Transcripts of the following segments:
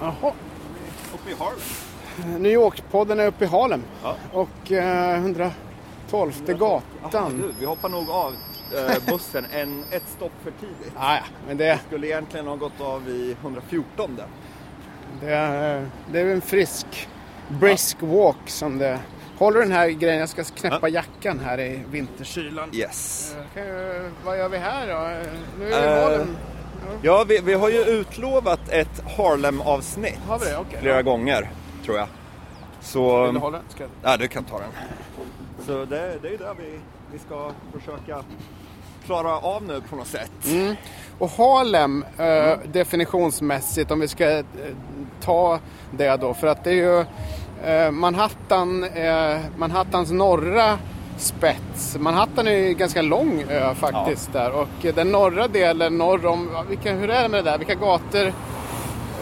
Jaha. Uppe i Harlem. New York-podden är uppe i Harlem. Ja. Och eh, 112 Jaha, gatan. du, vi hoppar nog av bussen en, ett stopp för tidigt. Ah, ja, men det, Skulle egentligen ha gått av i 114. det, är- det är en frisk, brisk walk som det Håller den här grejen, jag ska knäppa jackan här i vinterkylan. Yes. Eh, kan jag- vad gör vi här då? Eh, Nu är Eh, det Harlem. Ja, vi, vi har ju utlovat ett Harlem-avsnitt Har vi det? Okej. flera gånger, tror jag. Så... Vill du hålla den? Ska jag- Ja, du kan ta den. Så det, det är det vi, vi ska försöka klara av nu på något sätt. Mm. Och Harlem eh, definitionsmässigt, om vi ska eh, ta det då, för att det är ju eh, Manhattan, eh, Manhattans norra spets. Manhattan är ju ganska lång ö faktiskt där och den norra delen norr om, ja, vilka, hur är det med det där? Vilka gator,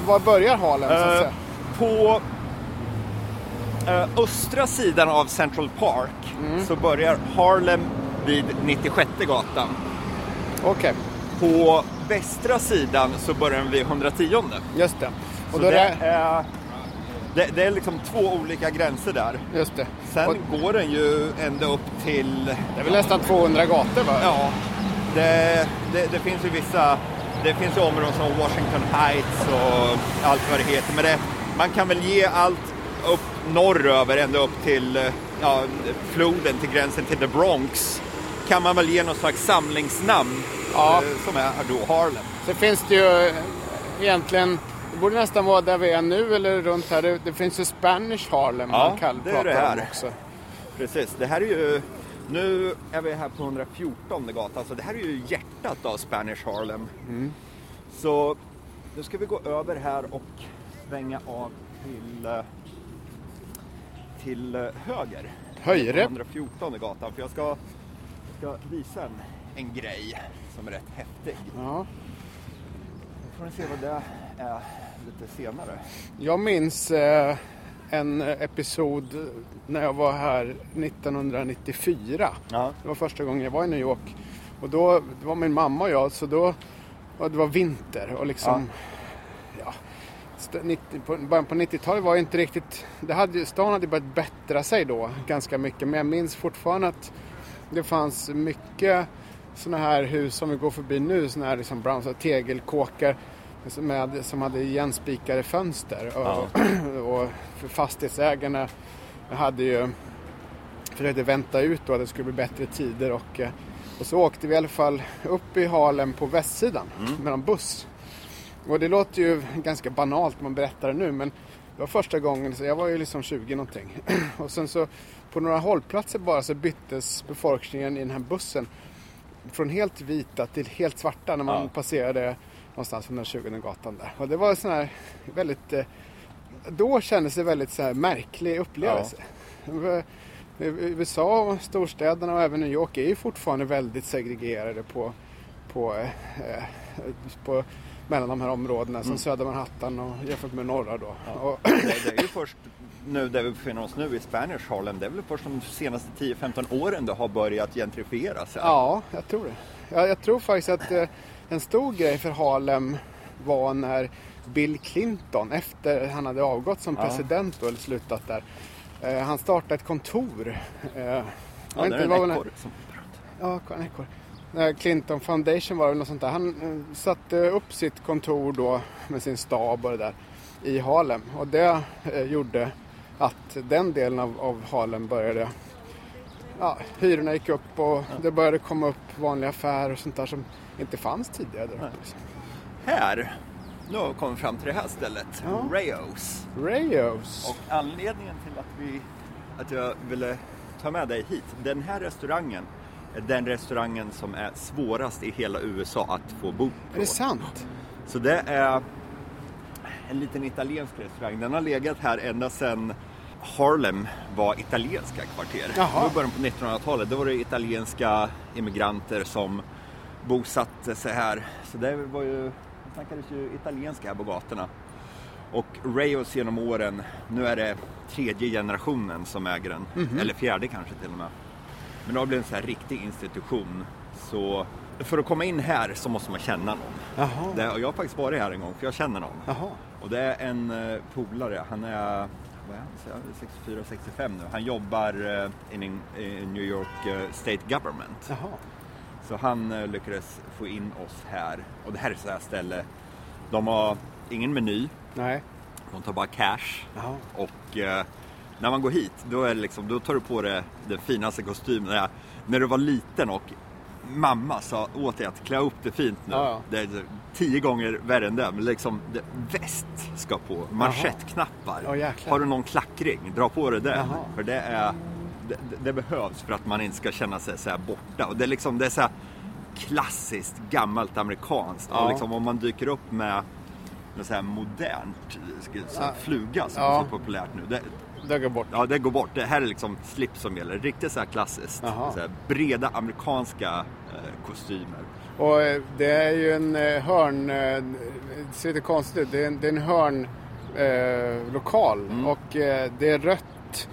var börjar Harlem så Eh, på eh, östra sidan av Central Park Mm. så börjar Harlem vid 96 gatan. Okej, På västra sidan så börjar den vid 110. just det. Så Och då det, är är, det, det är liksom två olika gränser där. just det. Sen Och går den ju ända upp till... det är väl nästan 200 gator va? Ja, det, det, det finns ju vissa... Det finns ju områden som Washington Heights och allt vad det heter. Men det, man kan väl ge allt upp norröver ända upp till eh, ja, floden, till gränsen till The Bronx. Kan man väl ge någon slags samlingsnamn Ja. eh, som är då Harlem. Så finns det ju egentligen, det borde nästan vara där vi är nu eller runt här. Det, det finns ju Spanish Harlem Ja, man kan det är det här. om också. Precis, det här är ju... Nu är vi här på 114 gatan, så det här är ju hjärtat av Spanish Harlem. Så nu ska vi gå över här och svänga av till, eh, till eh, höger. Höjre. På 114 gatan, för jag ska, ska visa en, en grej som är rätt häftig. Ja. Nu får ni se vad det är lite senare. Jag minns eh, en episod när jag var här 1994. Ja. Det var första gången jag var i New York. Och då det var min mamma och jag, så då och det var vinter och liksom... Ja. st- 90, på, början på 90-talet var ju inte riktigt... Det hade, stan hade börjat bättra sig då ganska mycket. Men jag minns fortfarande att det fanns mycket sådana här hus som vi går förbi nu. Sådana här liksom brown, tegelkåkar med, som hade igenspikade fönster. Och, och för fastighetsägarna hade ju försökte vänta ut då att det skulle bli bättre tider och, eh, och så åkte vi i alla fall upp i Harlem på västsidan med en buss. Och det låter ju ganska banalt när man berättar det nu men det var första gången, så jag var ju liksom 20 någonting. Och sen så på några hållplatser bara så byttes befolkningen i den här bussen från helt vita till helt svarta när man Ja. passerade någonstans från den 20 gatan där. Och det var en sån här väldigt, eh, då kändes det väldigt så här märklig upplevelse. USA och storstäderna och även New York är ju fortfarande väldigt segregerade på, på, eh, på mellan de här områdena som södra Manhattan och jämfört med norra då. Och, Det, det är ju först nu där vi befinner oss nu i Spanish Harlem, det är väl först de senaste 10-15 åren det har börjat gentrifieras här. ja, jag tror det. Jag, jag tror faktiskt att eh, en stor grej för Harlem var när Bill Clinton, efter han hade avgått som president eller slutat där, eh, han startade ett kontor. Eh, Ja, det inte, är en ekorre som Ja, en ekorre. Eh, Clinton Foundation var det väl något sånt där. Han eh, satte upp sitt kontor då med sin stab och det där i Harlem. Och det eh, gjorde att den delen av, av Harlem började... Ja, hyrorna gick upp och det började komma upp vanliga affärer och sånt där som inte fanns tidigare. Liksom. Här, nu har vi kommit fram till det här stället, Ja. Rayos. Rayos. Och anledningen till att, vi, att jag ville ta med dig hit, den här restaurangen är den restaurangen som är svårast i hela USA att få bo på. Är det sant? Så det är en liten italiensk restaurang. Den har legat här ända sedan Harlem var italienska kvarter. Jaha. Var början på 1900-talet. Då var det italienska immigranter som bosatte sig här. Så det var ju, det snackades ju italienska här på gatorna. Och Rayos genom åren, nu är det tredje generationen som äger den. Mhm. Eller fjärde kanske till och med. Men det har blivit en så här riktig institution. Så för att komma in här så måste man känna någon. Jaha. Det, och jag har faktiskt varit här en gång för jag känner någon. Jaha. Och det är en uh, polare, han är, vad är han, Så jag är 64-65 nu. Han jobbar in, in New York uh, State Government. Jaha. Så han uh, lyckades få in oss här. Och det här är så här ställe, de har ingen meny, Nej. de tar bara cash. Jaha. Och eh, när man går hit, då, är det liksom, då tar du på dig den finaste kostymen. När, när du var liten och mamma sa åt dig att klä upp det fint nu. Ja, ja. Det är tio gånger värre än det. Men liksom, det, väst ska på, manschettknappar. Jäklar. Har du någon klackring, dra på dig den. För det, är, det, det behövs för att man inte ska känna sig så borta. Och det är liksom, det är så klassiskt gammalt amerikanskt. Ja. Och liksom, om man dyker upp med något så här modernt så här fluga som är så populärt nu. Det, Det går bort. Ja, det går bort. Det här är liksom slips som gäller. Riktigt så här klassiskt. Så här breda amerikanska kostymer. Och eh, det är ju en eh, hörn... eh, Det ser lite konstigt ut. Det är en, det är en hörn eh, lokal Mm. och eh, det är rött.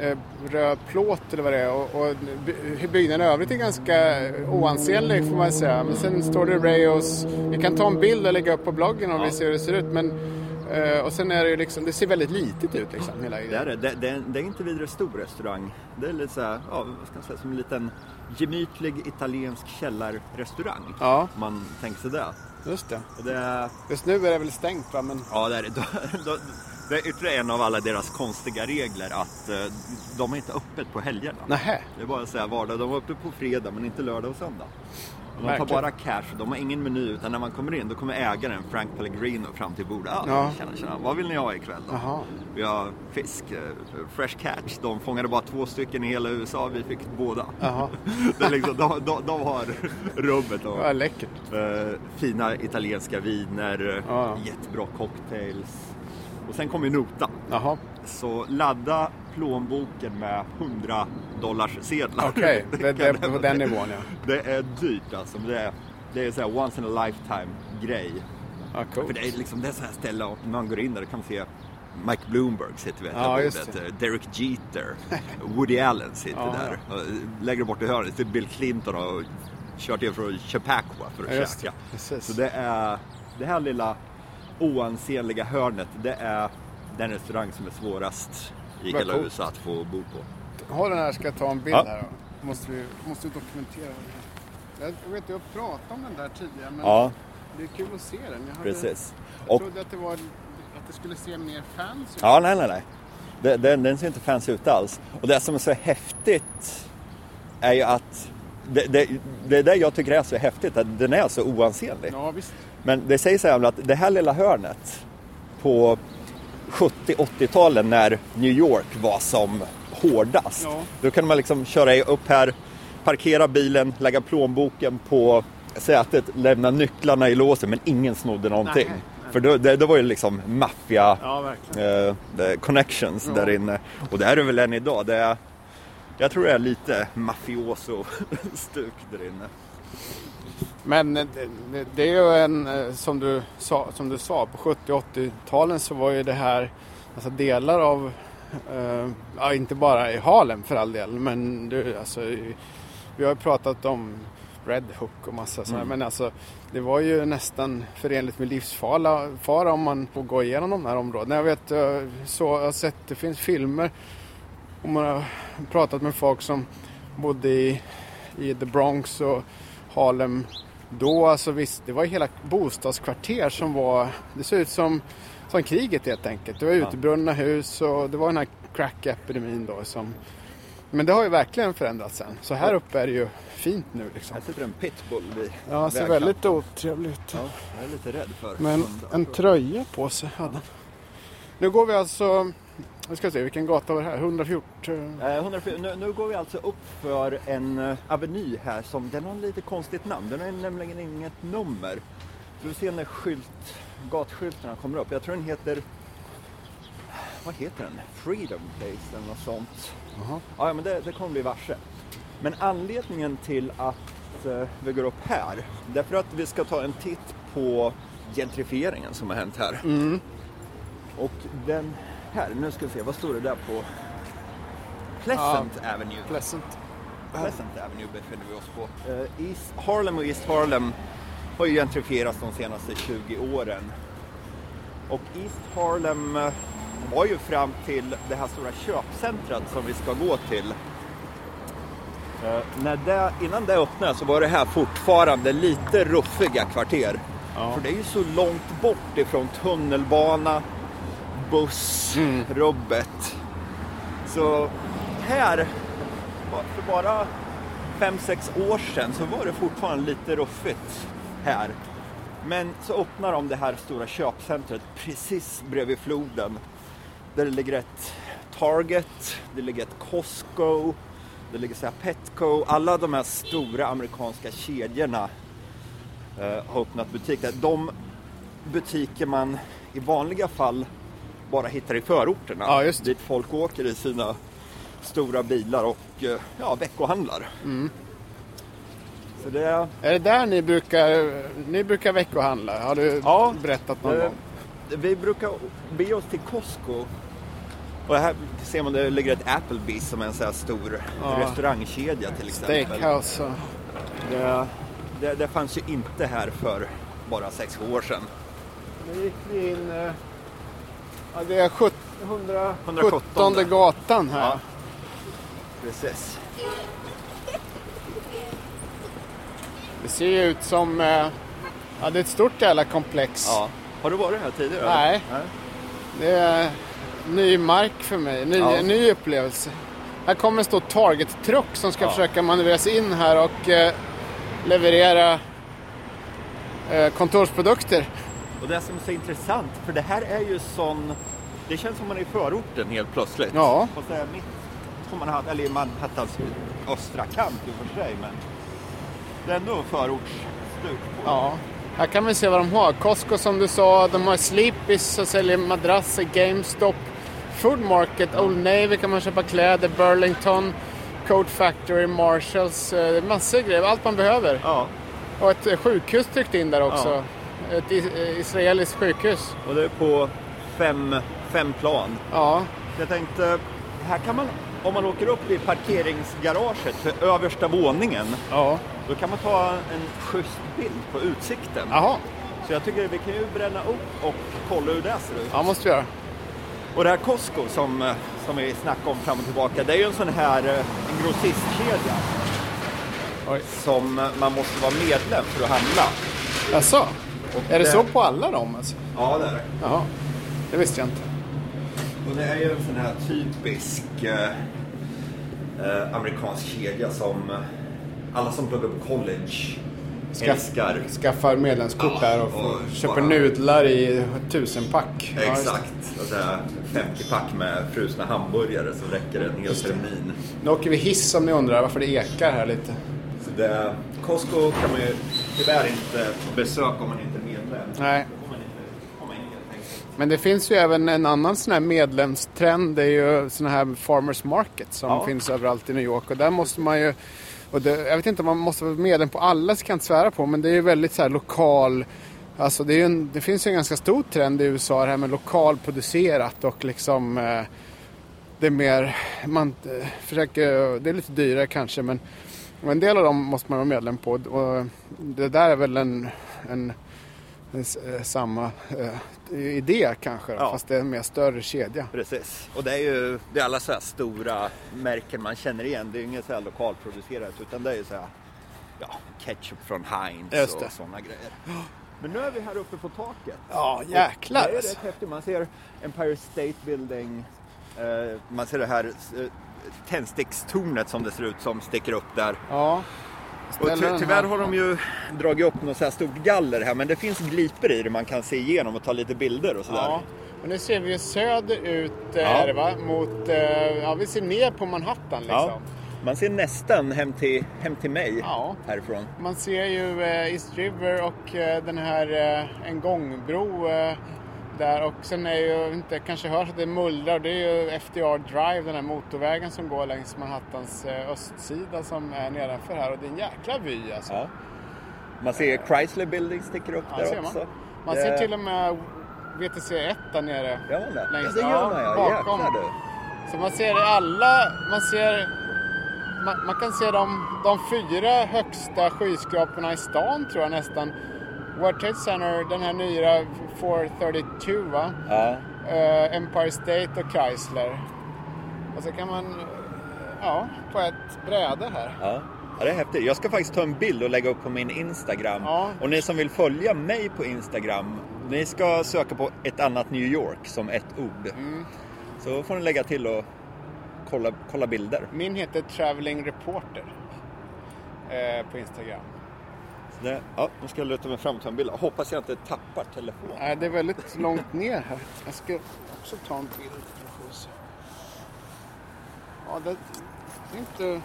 Eh, röd plåt eller vad det är och, och by- byggnaden i övrigt är ganska oansenlig får man säga. Men sen står det Rayos. Vi kan ta en bild och lägga upp på bloggen om Ja. vi ser hur det ser ut. Men, eh, och sen är det ju liksom, det ser väldigt litet ut liksom hela Det är, det. Det, det, det är inte vidare stor restaurang. Det är lite så här, ja, vad ska man säga, som en liten gemytlig italiensk källarrestaurang. Ja, Om man tänker sig det. just det. Och det Just nu är det väl stängt va? Men... ja, det är, då, det är ytterligare en av alla deras konstiga regler att eh, de är inte öppet på helgerna. Nähä. Det är bara så här vardag. De var uppe på fredag men inte lördag och söndag. De tar bara cash. De har ingen meny utan när man kommer in då kommer ägaren Frank Pellegrino fram till bordet. Ah, Ja. tjena, tjena. Vad vill ni ha ikväll då? Jaha. Vi har fisk, eh, fresh catch. De fångade bara två stycken i hela USA. Vi fick båda. Det är liksom, de, de, de har rubbet och Ja, läckert. eh, fina italienska viner, Ja. jättebra cocktails. Och sen kommer notan. Jaha. Så ladda plånboken med 100 dollars sedlar. Okej, det, det är på den nivån ja. Det är dyrt alltså. Det är, det är så här once in a lifetime grej. Ja, För coolt. det är liksom det är så här ställe och när man går in där kan man se Mike Bloomberg sitter vid Ja, just bordet. Derek Jeter, Woody Allen sitter Ja. där. Och Längre bort i hörnet sitter Bill Clinton och kört in från Chappaqua för att Ja, käka. det. Så det är det här lilla oansenliga hörnet, det är den restaurang som är svårast i Vad hela coolt. USA att få bo på. Ha den här, ska jag ta en bild Ja. här då. Måste vi måste vi dokumentera det. Jag vet, jag har pratat om den där tidigare men Ja, det är kul att se den. Jag, hade, precis. jag Och, trodde att det, var, att det skulle se mer fans ut. ja, nej, nej, nej. Den, den ser inte fancy ut alls. Och det som är så häftigt är ju att det, det, det är det jag tycker är så häftigt, att den är så oansenlig. Ja, visst. Men det sägs så här att det här lilla hörnet på 70-80-talen när New York var som hårdast. Ja. Då kunde man liksom köra upp här, parkera bilen, lägga plånboken på sätet, lämna nycklarna i låset men ingen snodde någonting. Nej. För då, det, då var det liksom maffia Ja, eh, connections Ja. där inne. Och det är det väl än idag. Det är, jag tror det är lite mafioso-stuk där inne. Men eh, det, det, det är ju en, eh, som du sa, som du sa på 70 och 80-talen så var ju det här, alltså delar av, eh, ja inte bara i Harlem för all del, men du, alltså, vi har ju pratat om Red Hook och massa sådana, Mm. men alltså det var ju nästan förenligt med livsfara fara om man får gå igenom de här områdena. Jag vet, eh, så, jag har sett, det finns filmer och man har pratat med folk som bodde i, i The Bronx och Harlem då. Alltså visst, det var hela bostadskvarter som var, det såg ut som, som kriget helt enkelt. Det var Ja. utebrunna hus och det var den här crack-epidemin då som men det har ju verkligen förändrats sen. Så här uppe är det ju fint nu liksom. Här sitter en pitbull vid Ja, ser väldigt otrevligt ut. Ja, jag är lite rädd för Men en tröja på sig hade han. Nu går vi alltså, nu ska vi se vilken gata var det här? 114? Eh, 104, nu, nu går vi alltså upp för en uh, aveny här som den har lite konstigt namn. Den har nämligen inget nummer. Vi ser när skylt, gatskyltarna kommer upp. Jag tror den heter, vad heter den? Freedom Place eller något sånt. Jaha. Ja, men det, det kommer bli varse. Men anledningen till att eh, vi går upp här, det är för att vi ska ta en titt på gentrifieringen som har hänt här. Mm. Och den här, nu ska vi se, vad står det där på? Pleasant Avenue. Pleasant. Pleasant Avenue befinner vi oss på. Eh, East Harlem och East Harlem har ju gentrifierats de senaste 20 åren. Och East Harlem eh, var ju fram till det här stora köpcentret som vi ska gå till. Eh, när det, innan det öppnade så var det här fortfarande lite ruffiga kvarter. Ja. För det är ju så långt bort ifrån tunnelbana, Buss. Robbet. Så här, för bara fem sex år sedan så var det fortfarande lite ruffigt här. Men så öppnar de det här stora köpcentret precis bredvid floden. Där det ligger ett Target, det ligger ett Costco, det ligger så här Petco. Alla de här stora amerikanska kedjorna eh, har öppnat butiker. De butiker man i vanliga fall bara hittar i förorterna. Ja, just. Dit folk åker i sina stora bilar och eh, ja, veckohandlar. Mm. Så det är... Det där ni brukar, ni brukar veckohandla? Har du Ja, berättat någon Eh, gång? Vi brukar bege oss till Costco. Och här ser man det ligger ett Applebee's som är en så här stor Ja. restaurangkedja till exempel. Steakhouse och... Det, det, det fanns ju inte här för bara sex år sedan. Nu gick vi in... Ja, det är 17, 117 117 gatan här. Ja. Precis. Det ser ju ut som... eh, Ja, det är ett stort jävla komplex. Ja. Har du varit här tidigare? Nej. Nej. Det är ny mark för mig, ny, Ja. ny upplevelse. Här kommer en stor Target-truck som ska Ja. försöka manövrera sig in här och eh, leverera eh, kontorsprodukter. Och det som är så intressant, för det här är ju sån... Det känns som man är i förorten helt plötsligt. Ja. Fast det är mitt på Manhattan, eller Manhattans östra kant i och för sig. Men det är ändå förortsstuk. Ja. Här kan vi se vad de har. Costco som du sa, de har Sleepys och säljer madrasser, GameStop, Food Market, Old Navy kan man köpa kläder, Burlington, Code Factory, Marshalls, eh, massor grejer, allt man behöver. Ja, Och ett sjukhus tryckt in där också. Ett eh, israeliskt sjukhus. och det är på fem, fem plan. Ja, Jag tänkte, här kan man, om man åker upp i parkeringsgaraget för översta våningen, ja. då kan man ta en schysst bild på utsikten. Jaha, Så jag tycker vi kan ju bränna upp och kolla hur det ser ut. ja måste vi göra. Och det här Costco som, eh, som vi snackade om fram och tillbaka, det är ju en sån här eh, en grossistkedja Oj. som man måste vara medlem för att handla. Jaså? Är det det- så på alla dem alltså? Ja, det är det. Jaha, det visste jag inte. Och det är ju en sån här typisk eh, eh, amerikansk kedja som eh, alla som pluggar på college Skaff- älskar. Skaffar medlemskort Ja, där och, får, och köper bara- nudlar i tusenpack. Ja. Exakt. Och så här 50-pack med frusna hamburgare som räcker en hel termin. Nu åker vi hiss om ni undrar varför det ekar här lite. Så det, Costco kan man ju tyvärr inte besöka om man inte. Nej. Men det finns ju även en annan sån här medlemstrend. Det är ju såna här farmers market som Ja. finns överallt i New York. Och där måste man ju... Och det, jag vet inte om man måste vara medlem på alla, så kan jag inte svära på. Men det är ju väldigt så här lokal... Alltså det, en, det finns ju en ganska stor trend i USA det här med lokalproducerat och liksom... Eh, det är mer... Man eh, försöker... Det är lite dyrare kanske men... En del av dem måste man vara medlem på. Och det där är väl en... en samma eh, idé kanske, Ja. fast det är en mer större kedja. Precis. Och det är ju det är alla så här stora märken man känner igen. Det är ju inget så här lokalproducerat utan det är ju så här ja, ketchup från Heinz och sådana grejer. Men nu är vi här uppe på taket. Ja, Och jäklar Det är rätt häftigt. Man ser Empire State Building. Eh, man ser det här eh, tändstickstornet som det ser ut som sticker upp där. Ja. Och ty tyvärr här. har de ju dragit upp något så här stort galler här men det finns glipor i det man kan se igenom och ta lite bilder och sådär. Ja. Och nu ser vi söderut eh, Ja. är det, va? mot, eh, ja vi ser ner på Manhattan liksom. Ja. Man ser nästan hem till, hem till mig Ja. härifrån. Man ser ju eh, East River och den här en gångbro där och sen är ju, inte kanske hörs att det mullrar, det är ju FDR Drive, den här motorvägen som går längs Manhattans eh, östsida som är nedanför här och det är en jäkla vy alltså. Ja. Man ser Chrysler Building sticker upp Ja, där ser också. man. Man Det- ser till och med VTC 1 där nere. Man? Längst- ja, det gör ja, man ja. bakom. Jäklar du. Så man ser alla, man ser, man, man kan se de, de fyra högsta skyskraporna i stan tror jag nästan. World Trade Center, den här nya 432 va? Ja. Eh, Empire State och Chrysler. Och så kan man, eh, ja, på ett bräde här. Ja. ja, det är häftigt. Jag ska faktiskt ta en bild och lägga upp på min Instagram. Ja. Och ni som vill följa mig på Instagram, ni ska söka på ett annat New York som ett ord. Mm. Så får ni lägga till och kolla, kolla bilder. Min heter Traveling Reporter eh, på Instagram. Det, ja, nu ska jag luta mig fram och ta en bild. Hoppas jag inte tappar telefonen. Nej, det är väldigt långt ner här. Jag ska också ta en bild. Ja, det är inte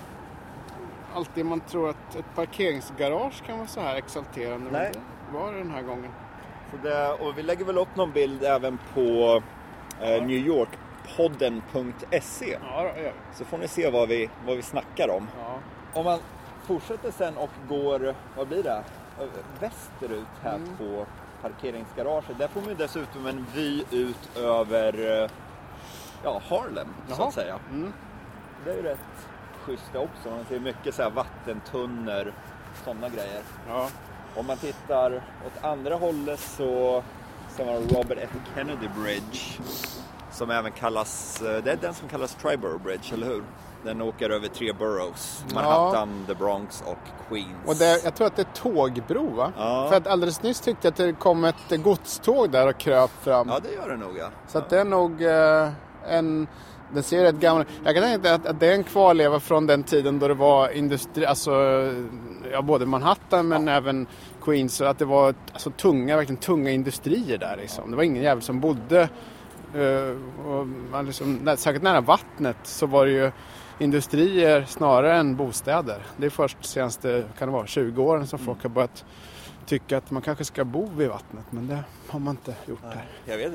alltid man tror att ett parkeringsgarage kan vara så här exalterande. Nej. Men det var det den här gången. Det, och vi lägger väl upp någon bild även på eh, New York-podden.se. Ja, vi. Så får ni se vad vi, vad vi snackar om. ja. Om man fortsätter sen och går, vad blir det, västerut här Mm. på parkeringsgaraget. Där får man ju dessutom en vy ut över eh, ja, Harlem så Jaha. att säga. Mm. Det är ju rätt schysst också. Man ser mycket så här vattentunnor, sådana grejer. ja. Om man tittar åt andra hållet så ser man Robert F Kennedy Bridge. Som även kallas, eh, det är den som kallas Triborough Bridge, eller hur? Den åker över tre boroughs. Ja. Manhattan, the Bronx och Queens. Och det, jag tror att det är tågbro va? Ja. För att alldeles nyss tyckte jag att det kom ett godståg där och kröp fram. Ja, det gör det nog ja. Så att det är nog eh, en... Den ser rätt gammal Jag kan tänka att, att det är en kvarleva från den tiden då det var industri, alltså ja, både Manhattan men även Queens. Så att det var alltså, tunga, verkligen tunga industrier där liksom. Det var ingen jävel som bodde eh, och man liksom, säkert nära vattnet så var det ju industrier snarare än bostäder. Det är först senaste, kan det vara, 20 åren som folk har börjat tycka att man kanske ska bo vid vattnet men det har man inte gjort här. Jag vet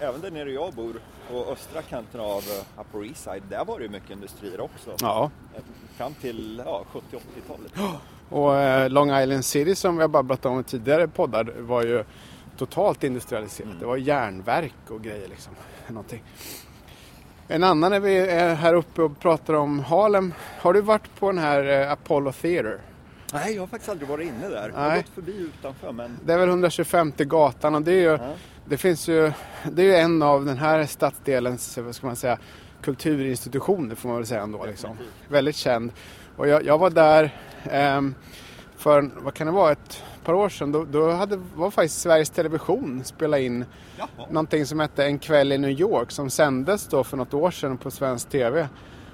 även där nere jag bor, på östra kanten av eh, Upper East Side, där var det ju mycket industrier också. Ja, Eh, Fram till ja, 70-80-talet. Och eh, Long Island City som vi har babblat om i tidigare poddar var ju totalt industrialiserat. Det var järnverk och grejer liksom. Någonting. En annan när vi är här uppe och pratar om Harlem. Har du varit på den här eh, Apollo Theater? Nej, jag har faktiskt aldrig varit inne där. Jag har gått förbi utanför men... Det är väl 125 gatan och det är ju, Ja. det finns ju, det är ju en av den här stadsdelens, vad ska man säga, kulturinstitutioner får man väl säga ändå. Liksom. Väldigt känd. Och jag, jag var där ehm, för, vad kan det vara, ett par år sedan. Då, då hade, var faktiskt Sveriges Television spelat in Jaha. någonting som hette En kväll i New York som sändes då för något år sedan på svensk TV.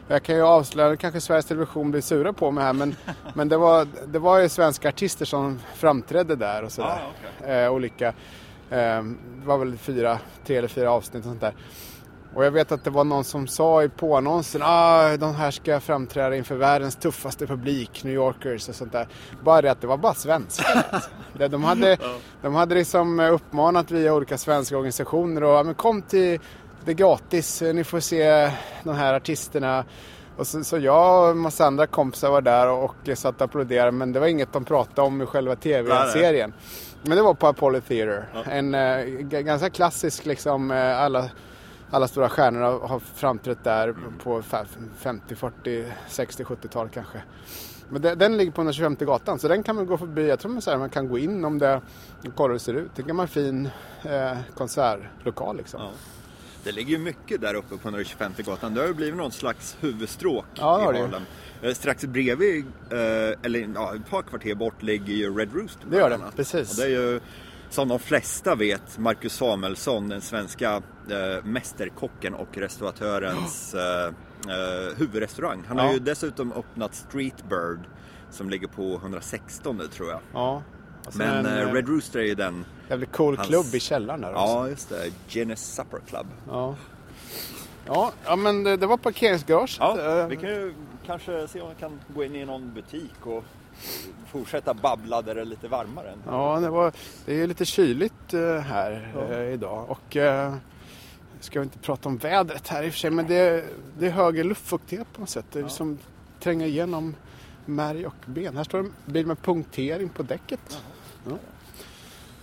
Jag kan ju avslöja, kanske Sveriges Television blir sura på mig här men, men det, var, det var ju svenska artister som framträdde där och sådär. Ah, eh, olika, eh, det var väl fyra, tre eller fyra avsnitt och sånt där. Och jag vet att det var någon som sa i påannonsen ah, de här ska framträda inför världens tuffaste publik, New Yorkers och sånt där. Bara det att det var bara svenskar. alltså. De, hade, de hade liksom uppmanat via olika svenska organisationer och ja, men kom till det är gratis, ni får se de här artisterna. Och så, så jag och en massa andra kompisar var där och, och satt och applåderade men det var inget de pratade om i själva tv-serien. Men det var på Apollo Theater. En eh, g- ganska klassisk liksom, eh, alla, alla stora stjärnor har, framträtt där på fa- 50, 40, 60, 70-tal kanske. Men den ligger på 125 gatan så den kan man gå förbi. Jag tror man, så här, man kan gå in om det och kolla hur det ser ut. Det är en gammal fin eh, konsertlokal liksom. Ja. Det ligger ju mycket där uppe på 125 gatan. Det har ju blivit någon slags huvudstråk Ja, i. Harlem. Eh, Strax bredvid, eh, eller ja, ett par kvarter bort, ligger ju Red Rooster. Det gör det, precis. Och det är ju, som de flesta vet, Marcus Samuelsson, den svenska eh, mästerkocken och restauratörens eh, eh, huvudrestaurang. Han har Ja. ju dessutom öppnat Street Bird som ligger på 116 tror jag. Ja. Sen Men en eh, eh, Red Rooster är ju den, jävligt cool hans- klubb i källaren där också. ja just det, Guinness Supper Club. Ja. Ja, ja men det, det var parkeringsgaraget. Ja, Eh, vi kan ju kanske se om vi kan gå in i någon butik och fortsätta babbla där det är lite varmare. Ja, det, var, det är lite kyligt eh, här eh, idag. Och eh, ska vi inte prata om vädret här i och för sig. Men det, det är högre luftfuktighet på något sätt. Det är som tränger igenom märg och ben. Här står en bil med punktering på däcket. Ja.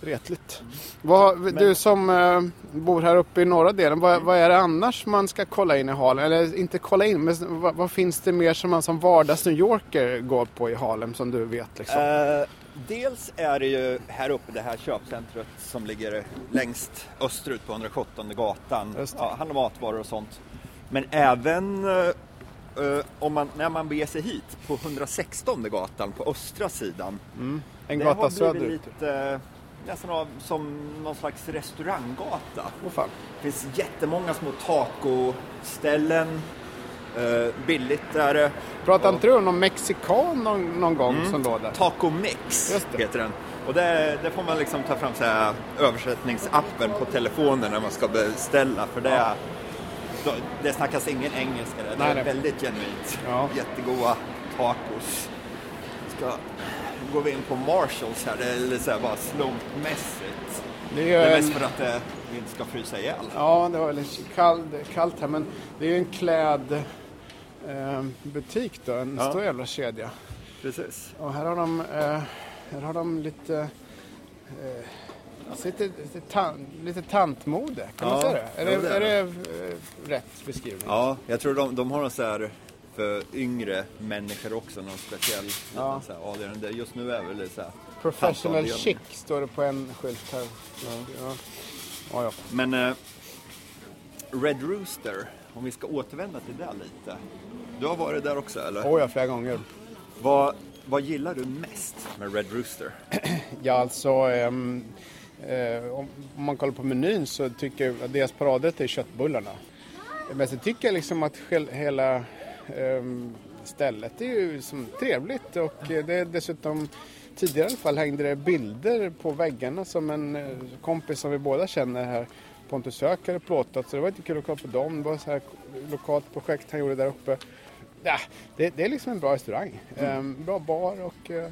Retligt. Vad, Du som eh, bor här uppe i norra delen, vad, vad, är det annars man ska kolla in i Harlem? Eller inte kolla in, men vad, vad finns det mer som man som vardags New Yorker går på i Harlem som du vet? Liksom? Uh, dels är det ju här uppe det här köpcentret som ligger längst österut på 117 gatan. Ja, handlar matvaror och sånt. Men även uh, om man, när man beger sig hit på 116 gatan på östra sidan. Mm. En gata söderut. Lite, nästan av, som någon slags restauranggata. Oh, fan. Det finns jättemånga små tacoställen. Uh, billigt är det. Pratade inte du om någon mexikan någon, någon gång mm. som låg där? Taco Mix heter den. Och det, det, får man liksom ta fram så här översättningsappen på telefonen när man ska beställa. För det, ja. det snackas ingen engelska där. Det är väldigt genuint. Ja. Jättegoda tacos. Ska går vi in på Marshalls här. Det är lite så här bara slumpmässigt. Det är, det är mest för att det, vi inte ska frysa ihjäl. Ja, det var lite kall, kallt här men det är ju en klädbutik eh, då. En ja. stor jävla kedja. Precis. Och här har de, eh, här har de lite eh, lite, lite, tan, lite tantmode, kan ja, man säga det? Är det, är det, är det rätt beskrivning? Ja, jag tror de, de har någon så här för yngre människor också någon speciell ja. så här, Just nu är det väl så här, Professional chic står det på en skylt här. Ja. Ja. Ja, Men uh, Red Rooster, om vi ska återvända till det lite. Du har varit där också eller? Oh ja, flera gånger. Vad, vad gillar du mest med Red Rooster? ja, alltså um, uh, om man kollar på menyn så tycker jag att deras paradrätt är köttbullarna. Men så tycker jag liksom att hela stället är ju som trevligt och det är dessutom tidigare i alla fall hängde det bilder på väggarna som en eh, kompis som vi båda känner här Pontus Höök hade plåtat så det var lite kul att kolla på dem. Det var så här lokalt projekt han gjorde där uppe. Ja, det, det är liksom en bra restaurang. Mm. Bra bar och uh,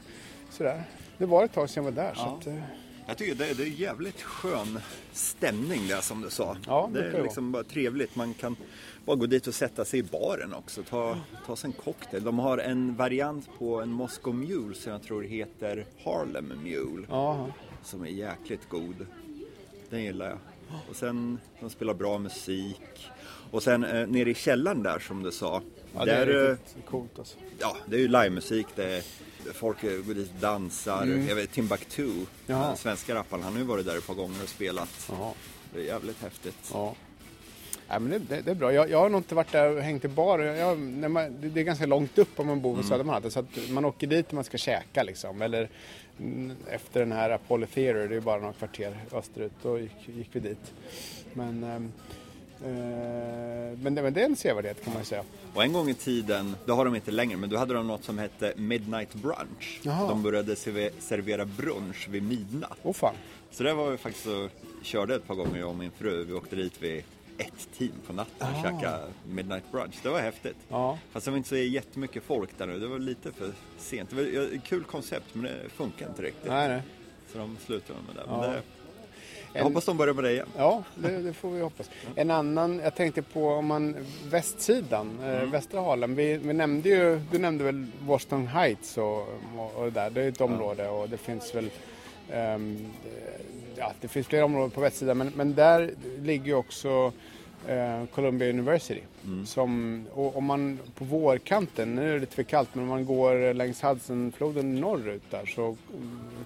sådär. Det var ett tag sedan jag var där. Ja. Så att, jag tycker det, det är jävligt skön stämning där som du sa. Ja, det, det är liksom bara trevligt. Man kan bara gå dit och sätta sig i baren också. Ta, ta sig en cocktail. De har en variant på en Moscow Mule som jag tror heter Harlem Mule. Aha. Som är jäkligt god. Den gillar jag. Och sen, de spelar bra musik. Och sen eh, nere i källaren där som du sa. Ja, det är riktigt coolt alltså. Ja, det är ju livemusik. Det är, folk går dit och dansar. Mm. Jag vet, Timbuktu, den svenska rapparen, han har ju varit där ett par gånger och spelat. Jaha. Det är jävligt häftigt. Ja. Ja, men det, det, är bra. Jag, jag, har nog inte varit där och hängt i bar. Jag, man, det är ganska långt upp om man bor på mm. Södermalm. Så att man åker dit och man ska käka liksom. Eller efter den här Apollo Theater, det är bara några kvarter österut. Då gick, gick vi dit. Men, ehm, eh, men, det, men det är en sevärdhet kan man säga. Och en gång i tiden, det har de inte längre, men då hade de något som hette Midnight Brunch. Jaha. De började servera brunch vid midnatt. Oh, fan. Så det var vi faktiskt och körde ett par gånger jag och min fru. Vi åkte dit vid ett team på natten och ah. käka midnight brunch. Det var häftigt. Ja. Fast det var inte så jättemycket folk där nu. Det var lite för sent. Det var ett kul koncept men det funkar inte riktigt. Nej, nej. Så de slutade med det. Jag en... hoppas de börjar med det igen. Ja, det, det får vi hoppas. En annan, jag tänkte på om man västsidan, eh, mm. västra Harlem. Vi, vi, nämnde ju, du nämnde väl Washington Heights och, och, det där. Det är ett område och det finns väl um, ja, det finns flera områden på västsidan men, men där ligger ju också eh, Columbia University. Mm. Som, och om man på vårkanten, nu är det lite för kallt, men om man går längs Hudsonfloden norrut där så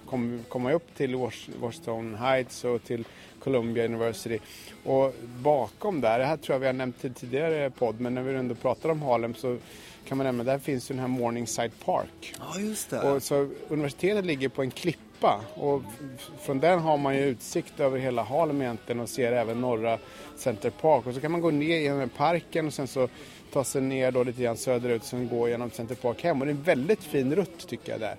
kommer kom man upp till Washington Heights och till Columbia University. Och bakom där, det här tror jag vi har nämnt i tidigare podd, men när vi ändå pratar om Harlem så kan man nämna, där finns ju den här Morningside Park. Ja, just det. Och så universitetet ligger på en klippa klippa och från den har man ju utsikt över hela Harlem egentligen och ser även norra Center Park. Och så kan man gå ner genom parken och sen så ta sig ner då lite grann söderut och sen gå genom Center Park hem. Och det är en väldigt fin rutt tycker jag där.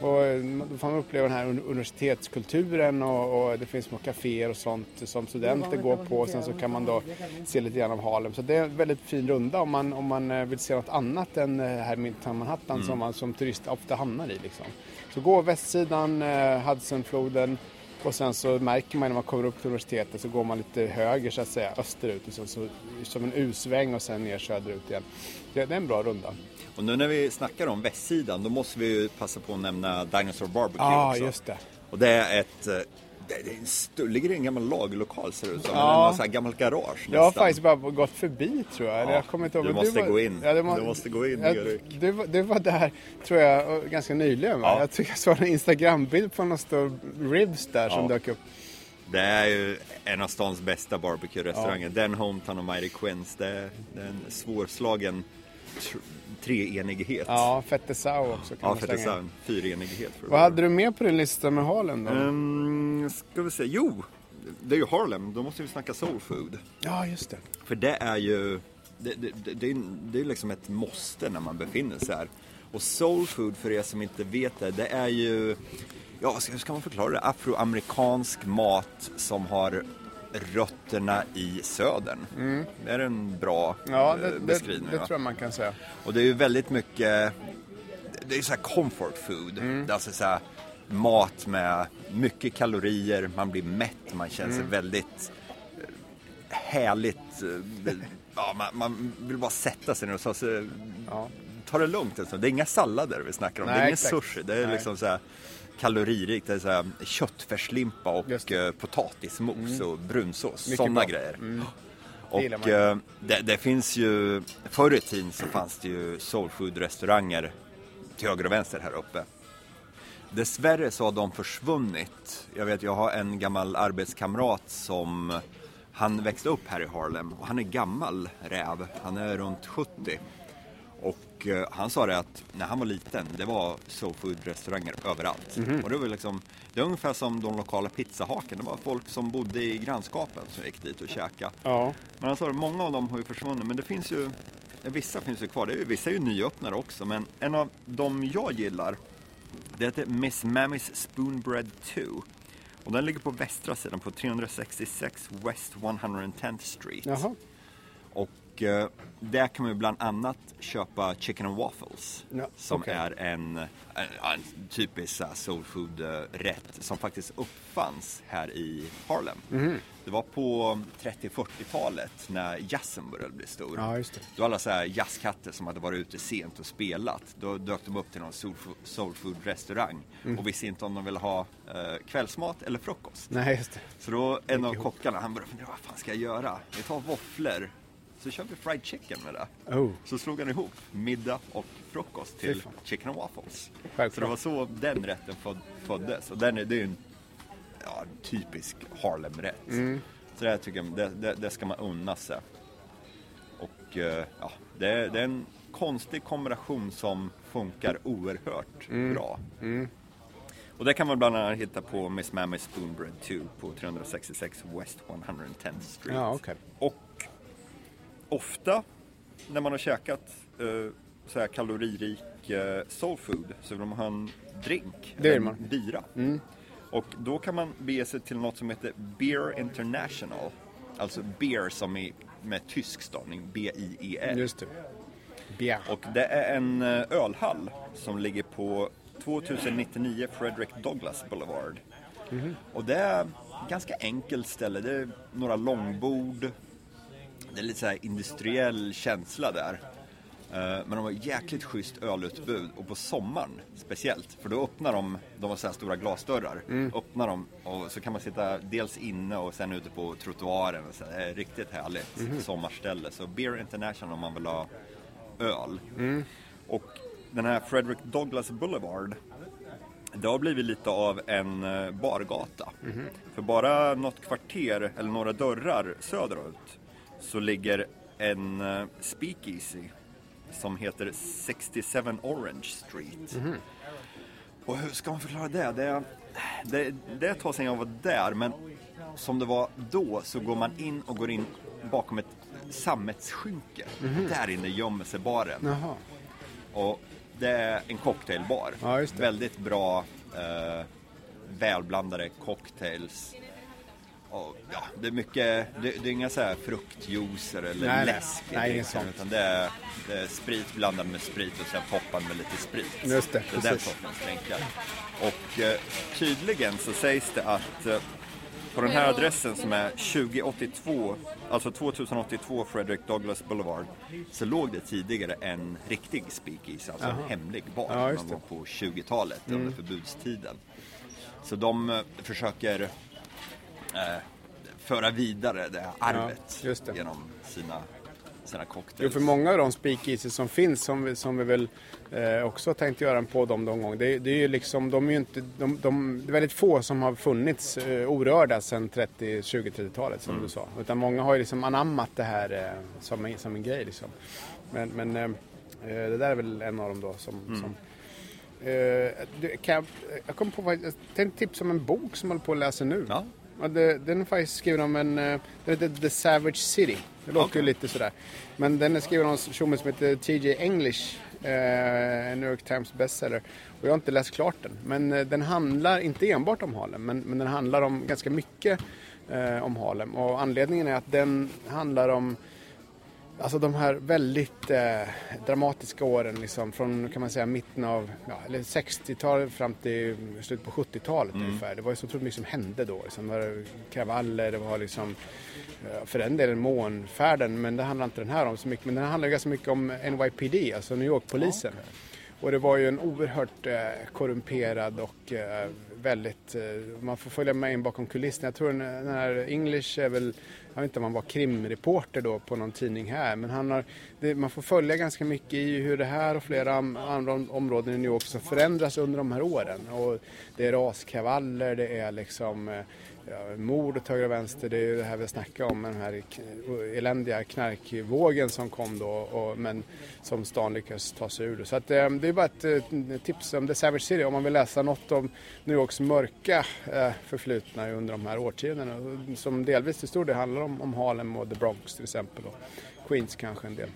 Och eh, då får man uppleva den här universitetskulturen och, och det finns små kaféer och sånt som studenter går på. Och sen så kan man då se lite grann av Harlem. Så det är en väldigt fin runda om man, om man eh, vill se något annat än eh, här Midtown Manhattan mm. som man som turist ofta hamnar i. Liksom. Så gå västsidan, Hudsonfloden och sen så märker man när man kommer upp till universitetet så går man lite höger så att säga österut och sen så som en U-sväng och sen ner söderut igen. Det, det är en bra runda. Och nu när vi snackar om västsidan då måste vi ju passa på att nämna Dinosaur Barbecue ah, också. just det. Och det är ett, det, är en i en gammal lagerlokal ser det ut som. Ja. En gammalt garage Jag har nästan. faktiskt bara gått förbi tror jag. Ja, jag kommer inte ihåg. du måste var- gå in. Ja, det må- Du måste gå in, Ja, Erik. du, var- du var där tror jag ganska nyligen va? Ja. Jag tycker jag såg en Instagram-bild på någon stor ribs där som dök upp. Det är ju en av stans bästa barbecue-restauranger. Den Hometown och Mighty Quins. Det är, det är en svårslagen treenighet. Ja, Fette Sau också kan ja en fyrenighet. Vad hade du med på din lista med Harlem då? Um, ska vi se. Jo, det är ju Harlem. Då måste vi snacka soul food. Ja, just det. För det är ju det, det, det, det är liksom ett måste när man befinner sig här. Och soul food för er som inte vet det, det är ju, ja hur ska man förklara det? Afroamerikansk mat som har rötterna i södern. Det är en bra Mm. Ja, eh, det, det, beskrivning. det tror jag man kan säga. Och det är ju väldigt mycket, det är ju så här comfort food. Mm. Det är alltså så här mat med mycket kalorier, man blir mätt, man känner sig Mm. väldigt eh, härligt. eh, Ja, man, man vill bara sätta sig ner och så, så, Ja. Ta det lugnt. Alltså. Det är inga sallader vi snackar om, det Nej, är ingen exakt. sushi. Det är Nej. liksom så här kaloririkt. Det är så här köttfärslimpa och det. Mm. eh, potatismos och brunsås. Sådana grejer. Det gillar Och eh, det, det finns ju, förr i tiden så fanns det ju soulfood-restauranger till höger och vänster här uppe. Dessvärre så har de försvunnit. Jag vet, jag har en gammal arbetskamrat som han växte upp här i Harlem och han är gammal räv. Han är runt 70. Och eh, han sa det att när han var liten, det var soulfood-restauranger överallt. Och det var liksom, det är ungefär som de lokala pizzahaken. Det var folk som bodde i grannskapen som gick dit och käkade. Ja. Men han sa det, många av dem har ju försvunnit, men det finns ju, vissa finns ju kvar. Det är, ju- vissa är ju nyöppnare också, men en av dem jag gillar, det heter Miss Mammy's Spoonbread 2. Och den ligger på västra sidan på 366 West 110th Street. Jaha. Och eh, där kan man bland annat köpa chicken and waffles. Ja, som okej. är en, en, en typisk så här soulfood-rätt som faktiskt uppfanns här i Harlem. Mhm. Det var på 30-40-talet när jazzen började bli stor. Ja, just det. Då alla så här jazzkatter som hade varit ute sent och spelat, då dök de upp till någon soulfo- soulfood-restaurang Mm. och visste inte om de ville ha eh, kvällsmat eller frukost. Nej, just det. Så då en av kockarna, han började fundera, vad fan ska jag göra? Vi tar våfflor, så kör vi fried chicken med det. Oh. Så slog han ihop middag och frukost till chicken and waffles. Självklart. Så det var så den rätten föd- föddes. Och den är, det är ju en ja, typisk Harlem-rätt. Mm. Så det här tycker jag, det, det, det ska man unna sig. Och eh, ja, det, är- det är en konstig kombination som funkar oerhört Mm. bra. Och det kan man bland annat hitta på Miss Mammy's Spoonbread 2 på 366 West 110th Street. Ja, okej. Och ofta när man har käkat eh, så här kaloririk eh, soul food så vill man ha en drink, Det en man. Mm. bira. Och då kan man bege sig till något som heter Beer International. Alltså beer som är med tysk stavning, B-I-E-R. Just det. Bia. Och det är en eh, ölhall som ligger på 2099 Frederick Douglass Boulevard. Och det är ett ganska enkelt ställe. Det är några långbord. Det är lite så här industriell känsla där. Eh, Men de har jäkligt schysst ölutbud och på sommaren speciellt. För då öppnar de, de har så här stora glasdörrar. Öppnar de och så kan man sitta dels inne och sen ute på trottoaren. Så. Det är riktigt härligt sommarställe. Så Beer International om man vill ha öl. Och den här Frederick Douglass Boulevard det har blivit lite av en eh, bargata. För bara något kvarter eller några dörrar söderut så ligger en eh, speakeasy som heter 67 Orange Street. Och hur ska man förklara det? Det, det, det är ett tag sedan jag var där men som det var då så går man in och går in bakom ett sammetsskynke. Där inne gömmer sig baren. Jaha. Och det är en cocktailbar. Ja. Väldigt bra eh, välblandade cocktails. Och, ja, det är mycket, det, det är inga så här fruktjuicer eller Nej, nej. läsk. Nej, inget liksom, utan det är, det är sprit blandad med sprit och sen poppad med lite sprit. Just det, det är den sortens drinkar. Och eh, tydligen så sägs det att eh, på den här adressen som är 2082, alltså 2082 Frederick Douglass Boulevard, så låg det tidigare en riktig speakeasy, alltså en hemlig bar, Ja, det. gång på 20-talet under förbudstiden. Så de eh, försöker föra vidare det här arvet Ja, genom sina, sina Jo, cocktails. för många av de speakeasies som finns som vi, som vi väl eh, också har tänkt göra en podd om någon gång. Det, det är ju liksom, de är ju inte, de, de, det är väldigt få som har funnits eh, orörda sedan 30, 20, 30-talet som du sa. Utan många har ju liksom anammat det här eh, som, en, som en grej liksom. Men, men eh, eh, det där är väl en av dem då som, som eh, jag, jag kom på, jag tänkte tipsa om en bok som jag håller på att läsa nu. Ja. Ja, det, den är faktiskt skriven om en, eh, den heter The Savage City. Det låter ju Okej. lite sådär. Men den är skriven av en tjomme som heter TJ English, eh, New York Times bestseller. Och jag har inte läst klart den. Men eh, den handlar inte enbart om Harlem, men, men den handlar om ganska mycket eh, om Harlem. Och anledningen är att den handlar om Alltså de här väldigt eh, dramatiska åren liksom från kan man säga mitten av ja, eller 60-talet fram till slutet på 70-talet ungefär. Det var ju så otroligt mycket som hände då. Liksom. Det var kravaller, det var liksom eh, för den delen månfärden men det handlar inte den här om så mycket. Men den handlar ganska mycket om NYPD, alltså New York-polisen. Och det var ju en oerhört eh, korrumperad och eh, väldigt, eh, man får följa med in bakom kulisserna. Jag tror den, den här English är väl, jag vet inte om han var krimreporter då på någon tidning här, men han har, det, man får följa ganska mycket i hur det här och flera am- andra områden i New York som förändras under de här åren. Och det är raskavaller, det är liksom eh, ja, mord åt höger och vänster, det är ju det här vi snackar om, med den här eländiga knarkvågen som kom då, och, men som stan lyckas ta sig ur. Så att, eh, det är bara ett eh, tips om The Savage City om man vill läsa något om New Yorks mörka förflutna under de här årtiondena. Som delvis till stor del handlar om, om Harlem och The Bronx till exempel. Och Queens kanske en del.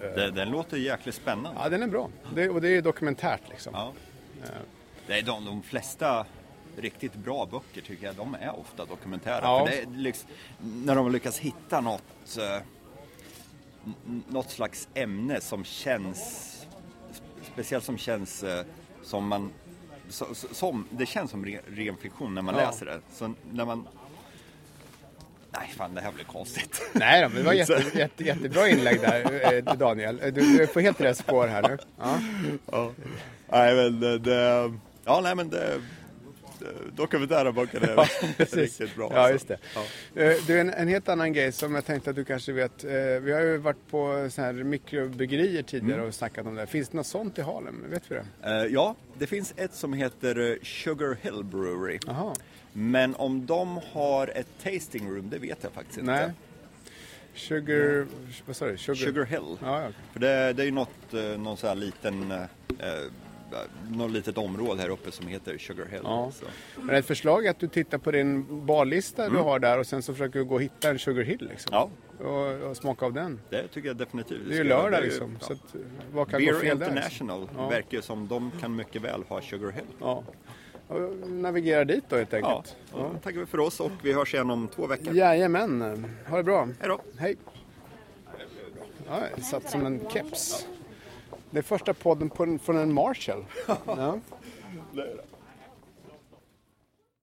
Det, den låter jäkligt spännande. Ja, den är bra. Det, och det är dokumentärt liksom. Ja. Det är de, de flesta riktigt bra böcker tycker jag, de är ofta dokumentära. Ja. Liksom, när de lyckas hitta något, eh, något slags ämne som känns, speciellt som känns eh, som man, som, det känns som ren, ren fiktion när man Ja. läser det. Så när man, nej fan det här blir konstigt. Nej då, men det var jätte, jätte, jättebra inlägg där eh, Daniel. Du, du är på helt rätt spår här nu. Ja. Ja. Nej men det, det ja nej men det, dokumentära böcker är precis. riktigt bra. Ja, alltså. just det. Eh, Du, en, en helt annan grej som jag tänkte att du kanske vet. Eh, Vi har ju varit på såna här mikrobryggerier tidigare Mm. och snackat om det. Finns det något sånt i Harlem? Vet vi det? Eh, ja, det finns ett som heter eh, Sugar Hill Brewery. Jaha. Men om de har ett tasting room, det vet jag faktiskt Nej. inte. Sugar... Vad sa du? Sugar... Sugar Hill. Ja, ja. För det, det är ju något, eh, någon sån här liten, eh, eh, något litet område här uppe som heter Sugar Hill. Ja. Så. Men ett förslag är att du tittar på din barlista du har där och sen så försöker du gå och hitta en Sugar Hill liksom. Mm. Ja, Och, och smaka av den. det tycker jag definitivt. Det är ju lördag ju- liksom. ja. Så att, vad kan gå Beer fel där? liksom? International verkar ju som de kan mycket väl ha Sugar Hill. Ja. Navigera dit då helt Ja, enkelt. då tackar vi för oss och vi hörs igen om två veckor. Jajamän. Ha det bra. Hej då! Hej. Ja, satt som en keps. Det är första podden på från en Marshall. Ja. Det är det.